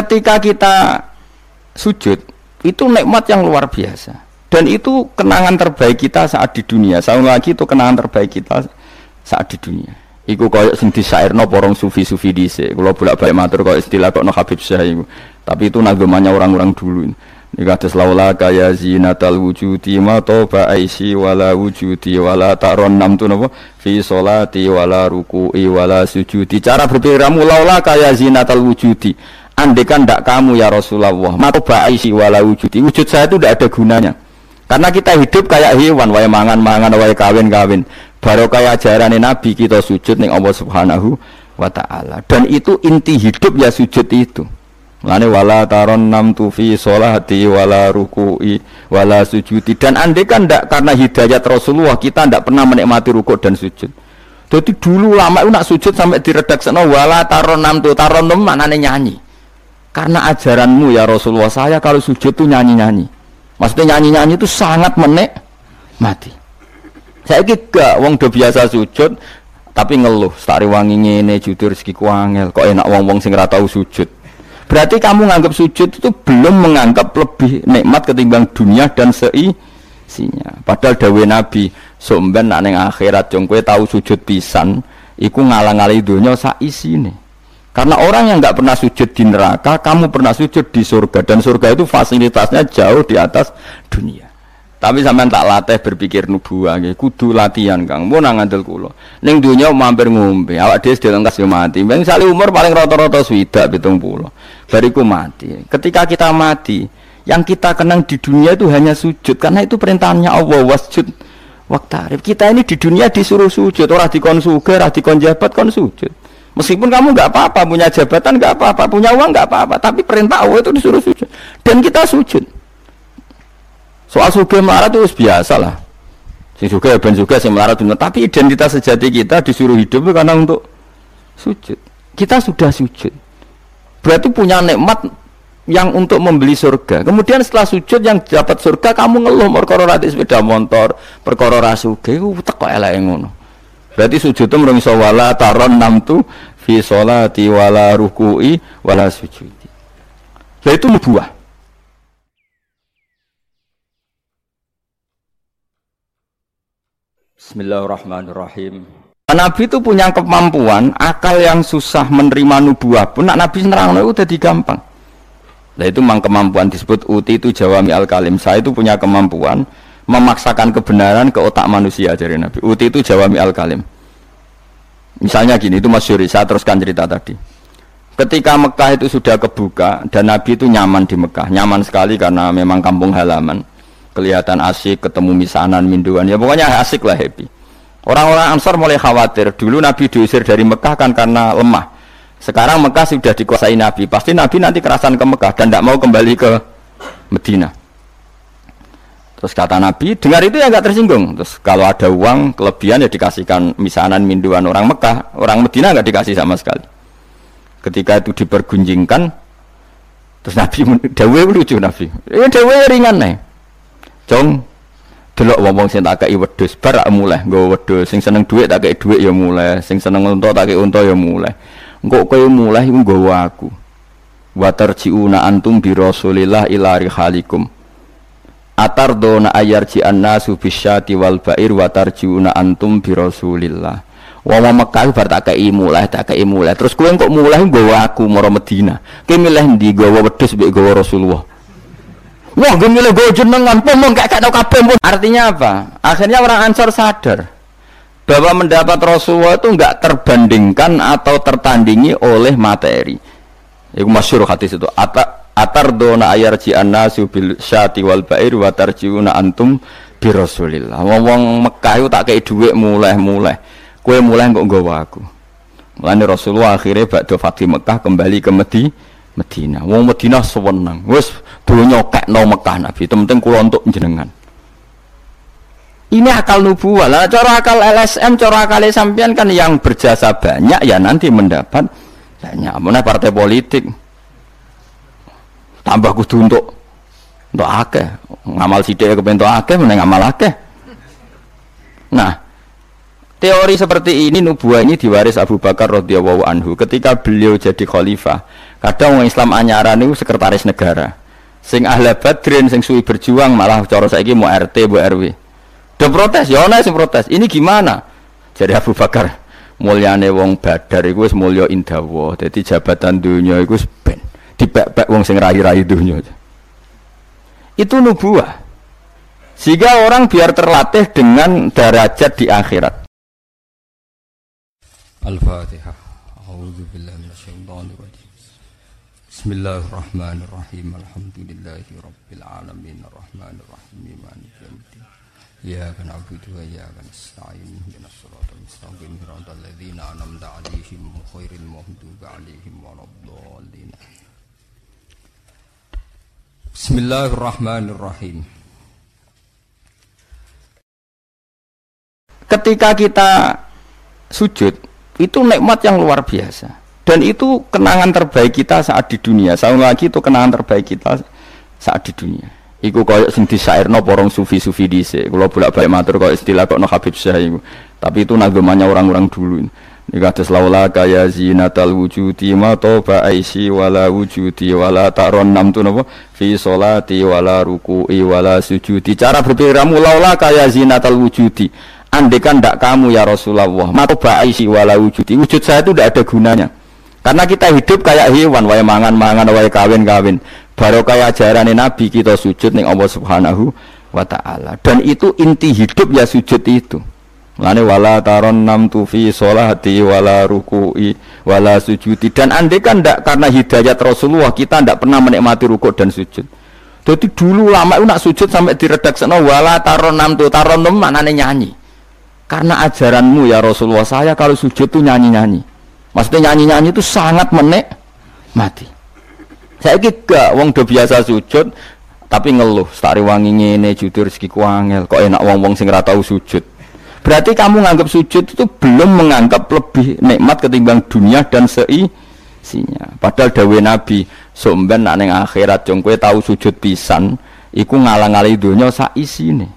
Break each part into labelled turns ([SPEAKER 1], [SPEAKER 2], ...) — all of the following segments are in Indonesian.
[SPEAKER 1] ketika kita sujud itu nikmat yang luar biasa dan itu kenangan terbaik kita saat di dunia. Saya lagi itu kenangan terbaik kita saat di dunia. Iku koyok sing disairno porong sufi-sufi dhisik. Kula bolak-balik matur koyok istilah kok no Habib iku. Tapi itu nagemannya orang-orang dulu. Ini kata laula kaya zinatal wujudi ma toba aisi wala wujudi wala taron nam tu napa fi solati wala ruku'i wala sujudi. Cara berpikirmu laula kaya zinatal wujudi. Andekan ndak kamu ya Rasulullah, ma toba aisi wala wujudi. Wujud saya itu tidak ada gunanya. Karena kita hidup kayak hewan, wae mangan-mangan, wae kawin-kawin. Baru kayak ajaran Nabi kita sujud ning Allah Subhanahu wa taala. Dan itu inti hidup ya sujud itu. Lane wala taron nam tu fi sholati wala ruku'i wala sujudi dan andai kan ndak karena hidayat Rasulullah kita ndak pernah menikmati rukuk dan sujud. Jadi dulu lama itu nak sujud sampai diredaksana wala taron nam tu taron nam maknanya nyanyi. Karena ajaranmu ya Rasulullah saya kalau sujud tuh nyanyi-nyanyi. Maksudnya nyanyi-nyanyi itu sangat menik mati. Saya gak wong do biasa sujud tapi ngeluh, stari wangi ngene jujur rezeki kuangel kok enak wong-wong sing tau sujud. Berarti kamu menganggap sujud itu belum menganggap lebih nikmat ketimbang dunia dan seisinya. Padahal dawe Nabi, somben nak akhirat jong kue tahu sujud pisan, iku ngalang-ngali dunia nih. Karena orang yang nggak pernah sujud di neraka, kamu pernah sujud di surga dan surga itu fasilitasnya jauh di atas dunia. Tapi sampean tak latih berpikir nubuah nggih, kudu latihan Kang. Mun nang ngandel kula. Ning donya mampir ngombe, awak dhewe sedhe lengkas yo mati. Ben sale umur paling rata-rata swidak 70. Bariku mati. Ketika kita mati, yang kita kenang di dunia itu hanya sujud karena itu perintahnya Allah wasjud waktarif. Kita ini di dunia disuruh sujud, orang dikon suge, orang dikon jabat kon sujud. Meskipun kamu nggak apa-apa punya jabatan nggak apa-apa, punya uang nggak apa-apa, tapi perintah Allah itu disuruh sujud dan kita sujud. Soal suge melarat itu biasa lah. Sing suge ben suge sing melarat dunia. Tapi identitas sejati kita disuruh hidup itu karena untuk sujud. Kita sudah sujud. Berarti punya nikmat yang untuk membeli surga. Kemudian setelah sujud yang dapat surga kamu ngeluh perkara sepeda motor, perkara rasuge teko eleke ngono. Berarti sujud itu mrung iso wala taron nam tu fi sholati wala ruku'i wala sujudi. Lah itu nubuah. Bismillahirrahmanirrahim. Nabi itu punya kemampuan akal yang susah menerima nubuah pun nak Nabi nerang itu jadi gampang. Nah itu memang kemampuan disebut uti itu jawami al kalim. Saya itu punya kemampuan memaksakan kebenaran ke otak manusia dari Nabi. Uti itu jawami al kalim. Misalnya gini itu Mas Yuri, saya teruskan cerita tadi. Ketika Mekah itu sudah kebuka dan Nabi itu nyaman di Mekah, nyaman sekali karena memang kampung halaman kelihatan asik, ketemu misanan, minduan, ya pokoknya asik lah happy. Orang-orang Ansar mulai khawatir. Dulu Nabi diusir dari Mekah kan karena lemah. Sekarang Mekah sudah dikuasai Nabi. Pasti Nabi nanti kerasan ke Mekah dan tidak mau kembali ke Medina. Terus kata Nabi, dengar itu ya nggak tersinggung. Terus kalau ada uang kelebihan ya dikasihkan misanan minduan orang Mekah, orang Medina nggak dikasih sama sekali. Ketika itu dipergunjingkan, terus Nabi Dawe lucu Nabi. Ya Dawe ringan nih. Jong delok wong-wong sing tak kei wedhus bar mulai nggo wedhus sing seneng dhuwit tak kei dhuwit ya mulai sing seneng unta tak kei unta ya mulai engko kowe mulai iku aku wa tarjiuna antum bi rasulillah ila rihalikum atardona ayarji annasu bisyati wal bair wa tarjiuna antum bi rasulillah wong Mekah bar tak kei mulai tak kei mulai terus kowe kok mulai nggawa aku mara Medina kowe milih ndi gawa wedhus mbek gawa Rasulullah Wah, gue milih gue jenengan, pomong kayak kata kabeh Artinya apa? Akhirnya orang Ansor sadar bahwa mendapat Rasulullah itu enggak terbandingkan atau tertandingi oleh materi. Iku masyhur hadis itu. Ata atar dona ayarji annasu bil syati wal bair wa tarjiuna antum bi Rasulillah. Wong Mekah itu tak kayak duit mulai-mulai. Kue mulai kok nggawa aku. Mulane Rasulullah akhirnya bakdo Fatih Mekah kembali ke Medina. Medina. Wong Medina sewenang. Wis donya kekno Mekah Nabi. Itu penting kula untuk jenengan. Ini akal nubuah lah. Cara akal LSM, cara akal sampean kan yang berjasa banyak ya nanti mendapat banyak. Mana partai politik tambah kudu untuk untuk akeh ngamal sidik kepentok akeh mana ngamal akeh. Nah, teori seperti ini nubuah ini diwaris Abu Bakar radhiyallahu anhu ketika beliau jadi khalifah Kadang orang Islam anyaran itu sekretaris negara. Sing ahli badrin, sing suwi berjuang malah cara saiki mau RT, bu RW. Do protes, ya ana sing protes. Ini gimana? Jadi Abu Bakar, mulyane wong badar iku wis mulya indawa. Dadi jabatan dunia iku ben dipek-pek wong sing rai-rai dunia. Itu nubuah. Sehingga orang biar terlatih dengan derajat di akhirat.
[SPEAKER 2] Al-Fatihah. Billahi. Bismillahirrahmanirrahim. Alhamdulillahi rabbil alamin arrahmanir rahim maliki yaumiddin. Iyyaka na'budu wa iyyaka nasta'in. Ihdinas siratal mustaqim. Siratal ladzina an'amta 'alaihim ghairil maghdubi 'alaihim waladdallin. Bismillahirrahmanirrahim.
[SPEAKER 1] Ketika kita sujud, itu nikmat yang luar biasa. Dan itu kenangan terbaik kita saat di dunia. Saya lagi itu kenangan terbaik kita saat di dunia. Iku koyo sing disairno porong sufi-sufi dhisik. Kula bolak-balik matur koyo istilah kok no Habib Syah. Tapi itu nagamanya orang-orang dulu. Ini kata laula kaya zinatal wujudi ma toba aisi wala wujudi wala taron nam tu napa fi solati wala ruku'i wala sujudi. Cara berpikirmu laula kaya zinatal wujudi. Andekan ndak kamu ya Rasulullah, ma toba aisi wala wujudi. Wujud saya itu tidak ada gunanya. Karena kita hidup kayak hewan, wae mangan-mangan, wae kawin-kawin. Baru kayak ajaran Nabi kita sujud ning Allah Subhanahu wa taala. Dan itu inti hidup ya sujud itu. Lane wala taron nam tu fi solati wala ruku'i wala sujudi dan andai kan ndak karena hidayat Rasulullah kita ndak pernah menikmati rukuk dan sujud. Jadi dulu lama itu nak sujud sampai diredakseno wala taron nam tu taron nam maknane nyanyi. Karena ajaranmu ya Rasulullah saya kalau sujud tuh nyanyi-nyanyi. Maksudnya nyanyi-nyanyi itu sangat menek mati. Saya gak wong do biasa sujud tapi ngeluh, stari wangi ngene jujur rezeki kuangel, kok enak wong-wong sing ora tau sujud. Berarti kamu menganggap sujud itu belum menganggap lebih nikmat ketimbang dunia dan seisinya. Padahal dawe Nabi, somben nak ning akhirat jong kowe tahu sujud pisan, iku ngalang-alangi dunia sak isine.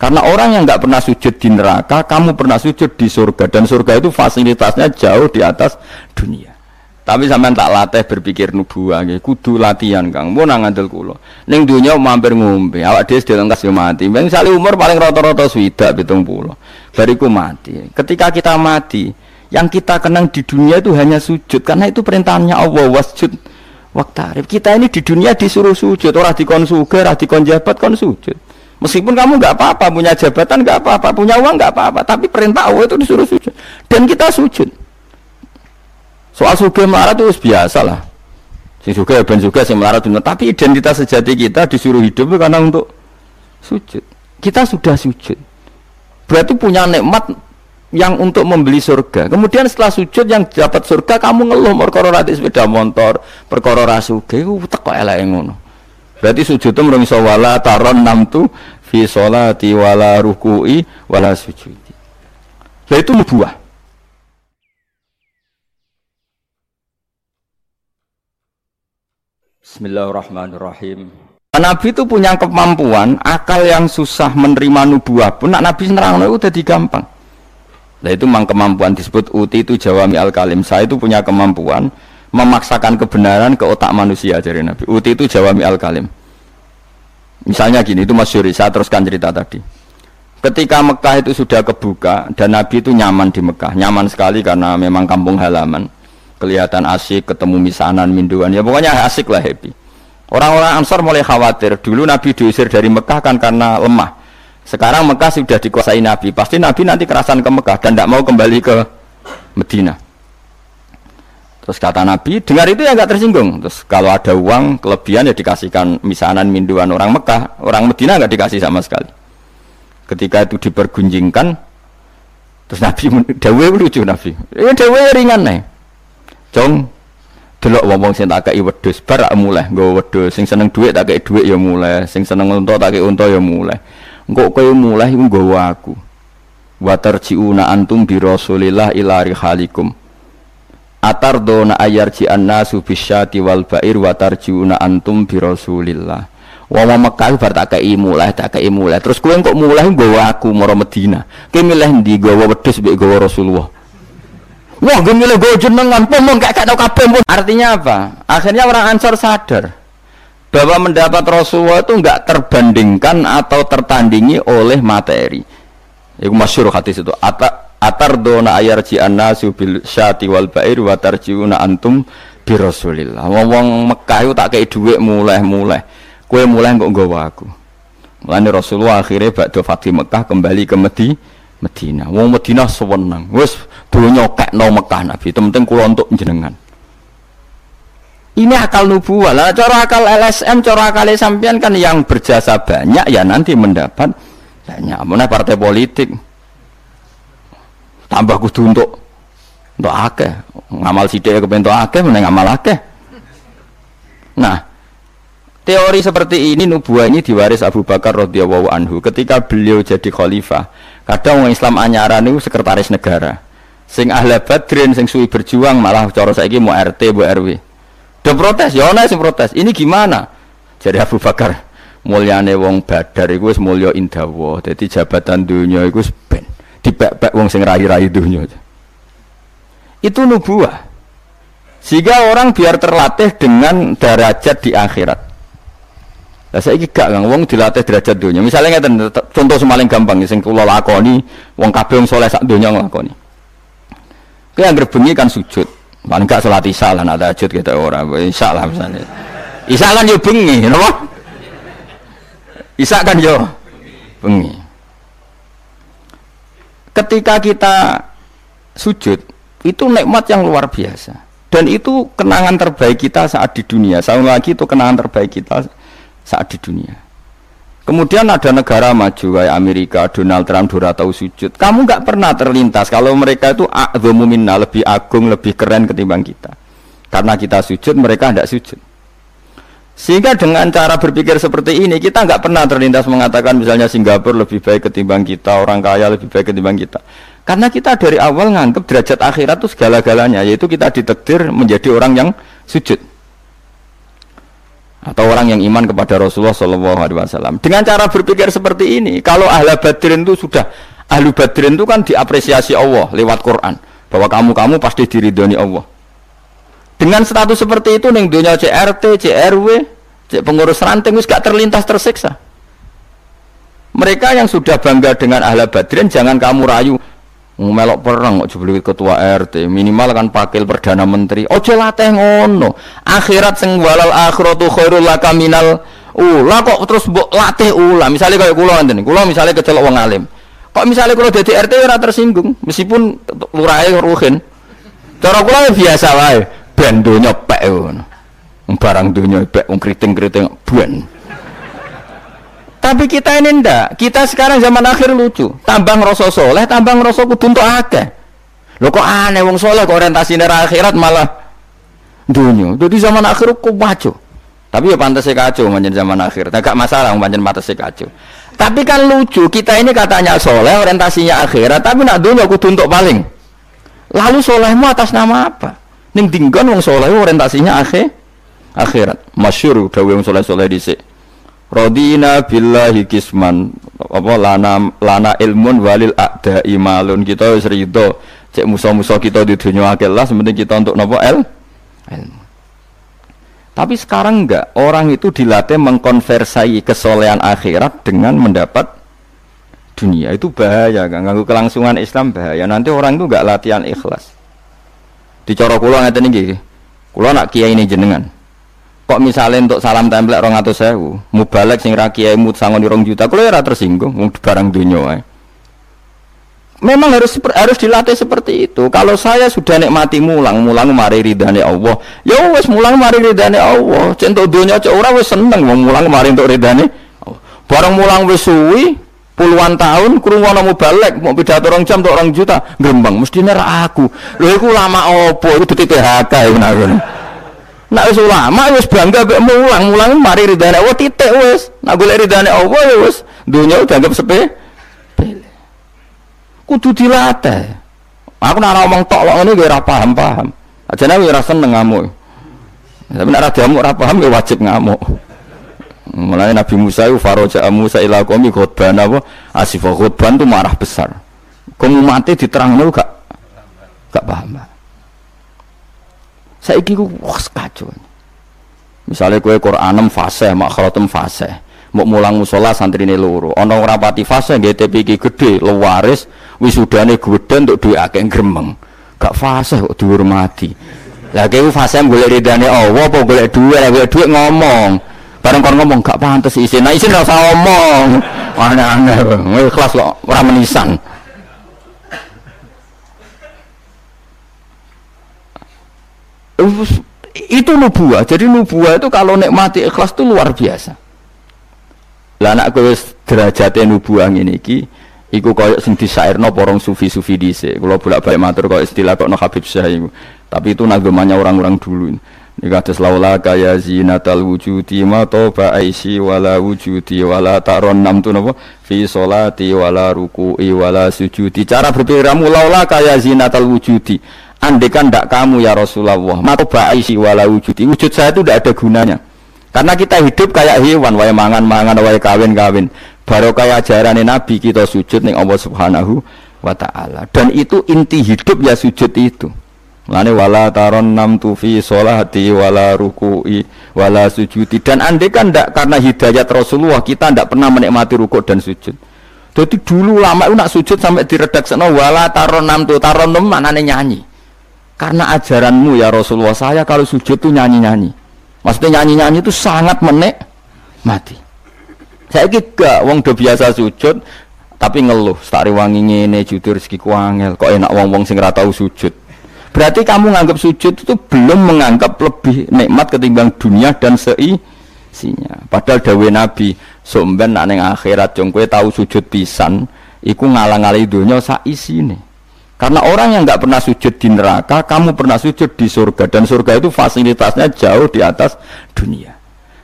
[SPEAKER 1] Karena orang yang nggak pernah sujud di neraka, kamu pernah sujud di surga dan surga itu fasilitasnya jauh di atas dunia. Tapi sampean tak latih berpikir nubuah nggih, kudu latihan Kang. Mun nang ngandel kula. Ning donya mampir ngombe, awak dhewe sedhe lengkas yo mati. Ben sale umur paling rata-rata swidak 70. Bariku mati. Ketika kita mati, yang kita kenang di dunia itu hanya sujud karena itu perintahnya Allah wasjud waktarif. Kita ini di dunia disuruh sujud, orang dikon suge, orang dikon jabat kon sujud. Meskipun kamu nggak apa-apa, punya jabatan nggak apa-apa, punya uang nggak apa-apa, tapi perintah Allah itu disuruh sujud. Dan kita sujud. Soal suge melarat itu biasa lah. Si suge ben juga si melarat benar. Tapi identitas sejati kita disuruh hidup karena untuk sujud. Kita sudah sujud. Berarti punya nikmat yang untuk membeli surga. Kemudian setelah sujud yang dapat surga kamu ngeluh perkara rati sepeda motor, perkara rasuge iku teko eleke ngono. Berarti sujud itu merung wala taron namtu fi sholati wala ruku'i wala sujudi. Lah itu nubuah. Bismillahirrahmanirrahim. Nabi itu punya kemampuan akal yang susah menerima nubuah pun nak Nabi nerang itu udah gampang. Nah itu memang kemampuan disebut uti itu jawami al kalim. Saya itu punya kemampuan memaksakan kebenaran ke otak manusia dari Nabi. Uti itu jawami al kalim. Misalnya gini itu Mas Yuri, saya teruskan cerita tadi. Ketika Mekah itu sudah kebuka dan Nabi itu nyaman di Mekah, nyaman sekali karena memang kampung halaman kelihatan asik, ketemu misanan, minduan, ya pokoknya asik lah happy. Orang-orang Ansar mulai khawatir. Dulu Nabi diusir dari Mekah kan karena lemah. Sekarang Mekah sudah dikuasai Nabi. Pasti Nabi nanti kerasan ke Mekah dan tidak mau kembali ke Medina. Terus kata Nabi, dengar itu ya nggak tersinggung. Terus kalau ada uang kelebihan ya dikasihkan misanan minduan orang Mekah, orang Medina nggak dikasih sama sekali. Ketika itu dipergunjingkan, terus Nabi Dawe lucu Nabi. Eh Dawe ringan nih. Jong delok wong-wong sing tak kei wedhus bar mulai nggo wedhus. Sing seneng dhuwit tak kei dhuwit ya mulai. Sing seneng unta tak kei unta ya mulai. Engko kowe mulai iku nggawa aku. Wa tarjiuna antum bi rasulillah ila rihalikum. Dona ayarji annasu bisyati wal bair wa tarjiuna antum bi rasulillah. Wong Mekah bar tak kei mulai tak kei mulai. Terus kowe kok mulai nggawa aku mara Medina? Kowe milih ndi nggawa wedhus mbek nggawa Rasulullah Wah, gue milih gue jenengan, pun gak kata kabeh pun. Artinya apa? Akhirnya orang Ansor sadar bahwa mendapat Rasulullah itu enggak terbandingkan atau tertandingi oleh materi. Itu masyur hadis itu. Ata, atar dona ayarji annasu bil syati wal bair wa tarjiuna antum bi Rasulillah. Wong Mekah itu tak kayak duit mulai-mulai. Kue mulai kok nggawa aku. Mulane Rasulullah akhirnya bakdo Fatih Mekah kembali ke Medina. Medina. Wong Medina sewenang. Wes donya no Mekah Nabi. Penting kula untuk jenengan. Ini akal nubuah. Lah cara akal LSM, cara akal sampean kan yang berjasa banyak ya nanti mendapat banyak. Mana partai politik tambah kudu untuk untuk akeh. Ngamal sithik kepentok akeh meneng ngamal akeh. Nah, Teori seperti ini nubuah ini diwaris Abu Bakar radhiyallahu anhu ketika beliau jadi khalifah. Kadang orang Islam anyaran itu sekretaris negara. Sing ahli badrin, sing suwi berjuang malah cara saiki mau RT, mau RW. Udah protes, ya ana protes. Ini gimana? Jadi Abu Bakar, mulyane wong badar iku wis mulya indawa. Dadi jabatan dunia iku ben dipek-pek wong sing rai-rai dunia. Itu nubuah. Sehingga orang biar terlatih dengan derajat di akhirat. Lah saiki gak Kang wong dilatih derajat dunia. Misalnya ngeten contoh semaling gampang sing kula lakoni, wong kabeh wong saleh sak donya nglakoni. Kowe anggere bengi kan sujud. Paling gak salat isya lah nak tahajud kita ora. Isya lah misalnya. Isya kan yo bengi, napa? Isya kan yo bengi. Ketika kita sujud, itu nikmat yang luar biasa. Dan itu kenangan terbaik kita saat di dunia. Saya lagi itu kenangan terbaik kita saat di dunia. Kemudian ada negara maju kayak Amerika, Donald Trump, Dora tahu sujud. Kamu nggak pernah terlintas kalau mereka itu minna, lebih agung, lebih keren ketimbang kita. Karena kita sujud, mereka tidak sujud. Sehingga dengan cara berpikir seperti ini, kita nggak pernah terlintas mengatakan misalnya Singapura lebih baik ketimbang kita, orang kaya lebih baik ketimbang kita. Karena kita dari awal nganggap derajat akhirat itu segala-galanya, yaitu kita ditekdir menjadi orang yang sujud atau orang yang iman kepada Rasulullah Shallallahu Alaihi Wasallam. Dengan cara berpikir seperti ini kalau ahli badrin itu sudah ahli badrin itu kan diapresiasi Allah lewat Quran. Bahwa kamu kamu pasti diridhoni Allah. Dengan status seperti itu neng dunia CRT CRW pengurus ranting itu gak terlintas tersiksa. Mereka yang sudah bangga dengan ahli badrin jangan kamu rayu melok perang kok ketua RT minimal kan pakil perdana menteri. Ojo latih ngono. Akhirat sing walal akhiratu khairul laka minal ula. Kok terus mbok latih ula? Misalnya kayak kula ngene kula misalnya kecelok wong alim. Kok misalnya kula dadi RT ora tersinggung? Meskipun lurahe ruhin. Cara kula ya biasa wae. Ben donya pek ngono. Barang donya pek wong kriting-kriting ben tapi kita ini ndak. Kita sekarang zaman akhir lucu. Tambang rasa soleh, tambang rasa kudu untuk akeh. Lo kok aneh wong soleh kok orientasi nera akhirat malah dunia. Jadi zaman akhir kok maco. Tapi ya pantas kacau manjen zaman akhir. Tidak masalah manjen pantas kacau. Tapi kan lucu, kita ini katanya soleh, orientasinya akhirat, tapi nak dunia kudu untuk paling. Lalu solehmu atas nama apa? Ning dinggon wong soleh orientasinya akhir akhirat. Masyur udah wong soleh-soleh dhisik. Rodina billahi kisman. Apa lana lana ilmun walil ada imalun kita wis rido cek musuh-musuh kita di dunia akil lah sementing kita untuk nopo el? Ilmu. Tapi sekarang enggak. Orang itu dilatih mengkonversai kesolehan akhirat dengan mendapat dunia. Itu bahaya kan ganggu kelangsungan Islam bahaya. Nanti orang itu enggak latihan ikhlas. Dicorok kulo ngeten iki. Kulo nak kiai ini jenengan kok misalnya untuk salam template rong atau sewu? Mubalek sing rakyat mut sangon rong juta kalau ya tersinggung barang dunia memang harus harus dilatih seperti itu. Kalau saya sudah nikmati mulang mulang mari ridhani Allah. Ya wes mulang mari ridhani Allah. Centok dunia cek ora wes seneng mau mulang mari untuk ridhani barang mulang wes suwi puluhan tahun kurungono mubalek mau pidato orang jam untuk orang juta gembang mesti nera aku. Lho iku lama opo itu titik PHK ya benar Nak wis ulama wis bangga mek mulang, mulang mari ridane Allah titik wis. Nak golek ridane Allah ya wis udah anggap sepe. Kudu dilatih. Aku nak ngomong tok lho ngene ora paham-paham. Ajane ora seneng ngamuk. Tapi nak ra diamuk ora paham ya wajib ngamuk. Mulai Nabi Musa itu faroja Musa ila qaumi khutban apa? Asif khutban itu marah besar. Kamu mati diterang gak Gak paham. Saya ku wah kacau. Misalnya kue Quran fase, makhratem fase. Mau mulang musola santri ini loro. Ono rapati fase nggak TPK gede, lewaris, wisudane gede untuk dua akeh gremeng. Gak fase kok dihormati. Lah kayak fase boleh ridane Allah boleh dua, boleh dua ngomong. Bareng kon ngomong gak pantas isin. Nah isin rasa ngomong. Aneh-aneh. Ikhlas kok ora menisan. Itu nubuah. Jadi nubuah itu kalau nikmati ikhlas itu luar biasa. Lah anak gue derajatnya nubuah ini ki iku koyo sing disairno porong sufi-sufi dhisik. Kula bolak-balik matur koyo istilah kok Habib Syah iku. Tapi itu nagamanya orang-orang dulu. Ini kata laula kaya zinatal wujudi ma toba aisi wala wujudi wala taron nam tu napa? Fi solati wala ruku'i wala sujudi. Cara berpikirmu laula kaya zinatal wujudi Andekan tidak kamu ya Rasulullah, maka baisi wala wujudi. Wujud saya itu tidak ada gunanya. Karena kita hidup kayak hewan, wae mangan mangan, wae kawin kawin. Baru kayak ajaran Nabi kita sujud nih Allah Subhanahu wa taala. Dan itu inti hidup ya sujud itu. Lani wala taron nam tufi solati wala ruku'i wala sujudi. Dan andai kan tidak karena hidayat Rasulullah kita tidak pernah menikmati ruku dan sujud. Jadi dulu lama itu nak sujud sampai diredaksi wala taron nam tu taron nam mana nyanyi. Karena ajaranmu ya Rasulullah saya kalau sujud tuh nyanyi-nyanyi. Maksudnya nyanyi-nyanyi itu sangat menek mati. Saya gak wong do biasa sujud tapi ngeluh, stari wangi ngene jujur rezeki kuangel, kok enak wong-wong sing tahu sujud. Berarti kamu nganggap sujud itu belum menganggap lebih nikmat ketimbang dunia dan seisinya. Padahal dawe Nabi, somben nak akhirat jong kowe tahu sujud pisan, iku ngalang-alangi dunia sak isine. Karena orang yang nggak pernah sujud di neraka, kamu pernah sujud di surga dan surga itu fasilitasnya jauh di atas dunia.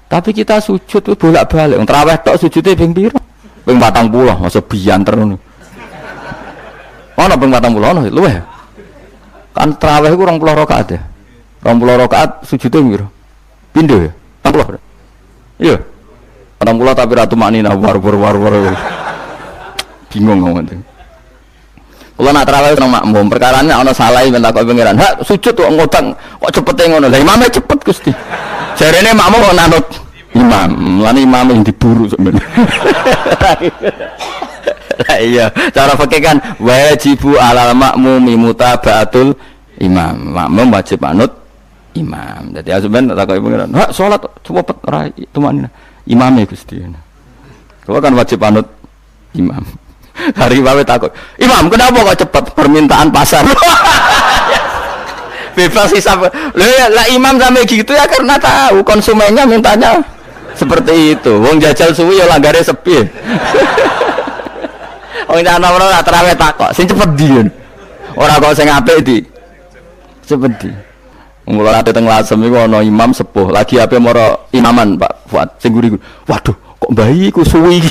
[SPEAKER 1] Tapi kita sujud itu bolak-balik. Terawih tok sujudnya ping piro? Ping pulau, masa bian terus. Mana ping pulau, ono luweh. Kan terawih orang pulau rokaat ya. Orang pulau rokaat sujudnya piro? Pindo ya? Orang pulau. Iya. Orang pulau tapi ratu maknina war war war war. Bingung ngomong kalau nak terawih nang makmum, perkara ini ana salah minta kok pengiran. Hak sujud kok ngutang, kok cepet ngono. Lah imamnya cepet Gusti. Jarene makmum kok nanut imam. Lan imam yang diburu sebenarnya. Lah iya, cara pakai kan wajibu alal makmumi mutabaatul imam. Makmum wajib anut imam. Jadi azuben tak kok pengiran. Hak salat cepet ora tumanina. Imamnya Gusti. Kalau kan wajib anut imam. Hari bawe takut. Imam, kenapa kok cepat permintaan pasar? Bebas hisap. Loh ya, lah imam sampai gitu ya karena tahu konsumennya mintanya seperti itu. Wong jajal suwi ya langgare sepi. Wong ana ora terawih takok, sing cepet di. Ora kok sing apik di. Cepet di. Mula ate teng lasem iku ana imam sepuh, lagi ape moro imaman Pak Fuad sing guri. Waduh, kok bayi ku suwi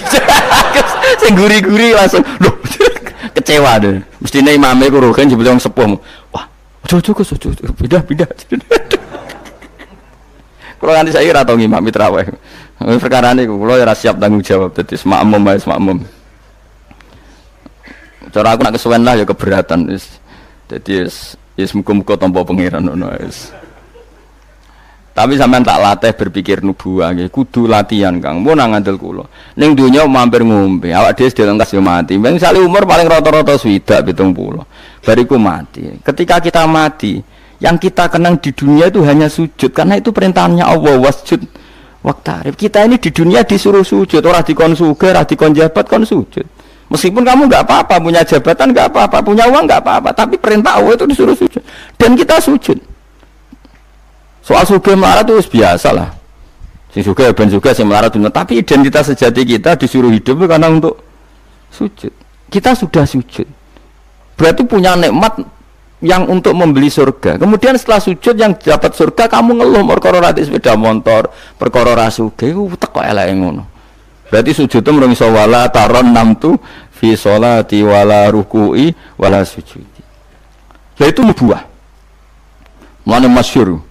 [SPEAKER 1] sing guri-guri langsung loh kecewa deh mestinya imamnya ku rogen jebule wong sepuh wah ojo ojo ojo pindah pindah. Kalau nanti saya kira tau ngimami terawih perkara ini kalau ya siap tanggung jawab jadi semakmum ya semakmum. Cara aku nak kesuwen lah ya keberatan jadi ya muka-muka tanpa pengiran no, tapi sampean tak latih berpikir nubuah nggih, kudu latihan Kang. Mun nang ngandel kula. Ning donya mampir ngombe, awak dhewe sedhe lengkas yo mati. Ben sale umur paling rata-rata swidak 70. Bariku mati. Ketika kita mati, yang kita kenang di dunia itu hanya sujud karena itu perintahnya Allah wasjud waktarif. Kita ini di dunia disuruh sujud, orang dikon suge, orang dikon jabat kon sujud. Meskipun kamu nggak apa-apa, punya jabatan nggak apa-apa, punya uang nggak apa-apa, tapi perintah Allah itu disuruh sujud. Dan kita sujud. Soal suge melarat itu biasa lah. Si suge ben suge si melarat dunia. Tapi identitas sejati kita disuruh hidup karena untuk sujud. Kita sudah sujud. Berarti punya nikmat yang untuk membeli surga. Kemudian setelah sujud yang dapat surga kamu ngeluh perkara rati sepeda motor, perkara rasuge teko eleke ngono. Berarti sujud itu merungi wala taron nam tu fi sholati wala ruku'i wala sujudi. Yaitu nubuah. Mana masyur.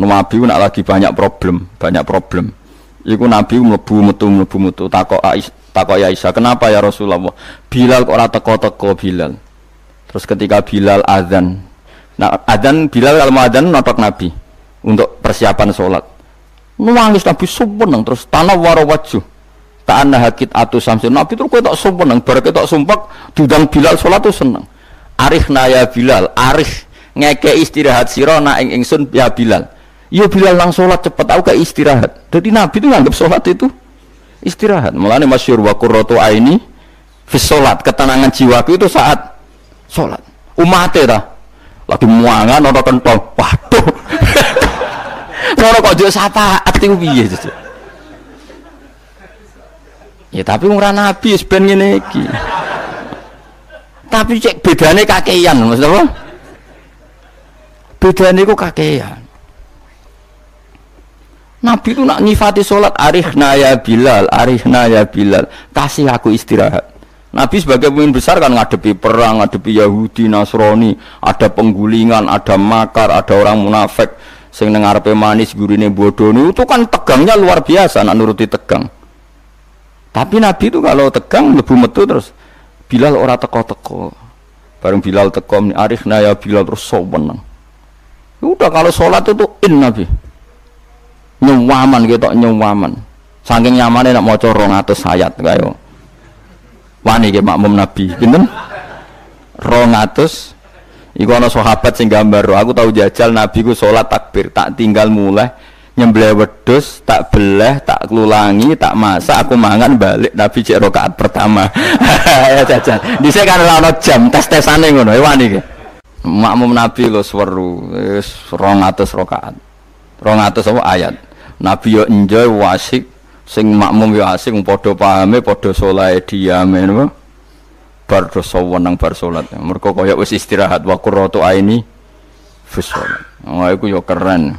[SPEAKER 1] Nabi nak lagi banyak problem, banyak problem. Iku Nabi mlebu metu mlebu metu takok takok ya Aisyah, kenapa ya Rasulullah? Bilal kok ora teko-teko Bilal. Terus ketika Bilal azan, Nah, adzan Bilal kalau mau adzan notok Nabi untuk persiapan sholat. Nangis Nabi sumpah terus tanah waro wajuh. Ta'anna hakit atu samsin. Nabi terus kau tak nang, barak tak sumpah diundang Bilal sholat tuh seneng. Arif naya Bilal, arif ngeke istirahat sirona ing ingsun ya Bilal. Yo Bilal lang sholat cepet aku ke istirahat. Jadi Nabi itu nganggap sholat itu istirahat. Mulane masyur wa qurratu aini fi sholat. Ketenangan jiwaku itu saat sholat. Umatnya dah lagi muangan ono kentong waduh ngono kok jauh sapa ati piye ya tapi ora nabi ben ngene iki tapi cek bedane kakean maksud apa bedane ku kakean Nabi itu nak nyifati sholat arihna ya Bilal, arihna ya Bilal, kasih aku istirahat. Nabi sebagai pemimpin besar kan ngadepi perang, ngadepi Yahudi, Nasrani, ada penggulingan, ada makar, ada orang munafik sing arepe manis gurine bodoh itu kan tegangnya luar biasa nak nuruti tegang. Tapi Nabi itu kalau tegang lebih metu terus Bilal ora teko-teko. Bareng Bilal teko arif ya Bilal terus soweneng. Udah kalau sholat itu in Nabi. Nyawaman gitu, nyawaman. Saking nyamannya nak mau corong atau sayat kayak wani ke makmum Nabi pinten? 200 iku ana sahabat sing gambar aku tahu jajal Nabi ku salat takbir tak tinggal mulai nyembelih wedhus tak belah tak kelulangi tak masak aku mangan balik Nabi cek rakaat pertama. Ya jajal. Dhisik kan ora jam tes-tesane ngono ya wani ke makmum Nabi lo seweru wis 200 rakaat. 200 apa ayat Nabi yo enjoy wasik sing makmum ya asing padha pahame padha saleh diame napa? Bar dosa wenang bar salat. Mergo kaya wis istirahat wa qurratu aini fi salat. Oh iku yo keren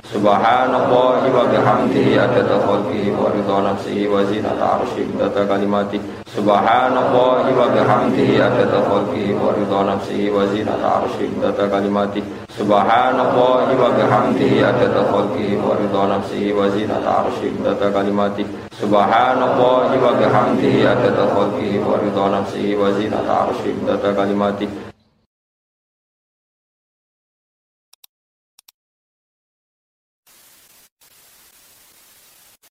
[SPEAKER 2] Subhanallah wa bihamdihi adada khalqihi wa ridha nafsihi wa zinata arsyihi adada kalimati Subhanallah wa bihamdihi adada khalqihi wa ridha nafsihi wa zinata arsyihi adada kalimati Subhanallah wa bihamdihi adada khalqihi wa ridha nafsihi wa zinata arsyihi adada kalimati Subhanallah wa bihamdihi adada khalqihi wa ridha nafsihi wa zinata arsyihi adada kalimati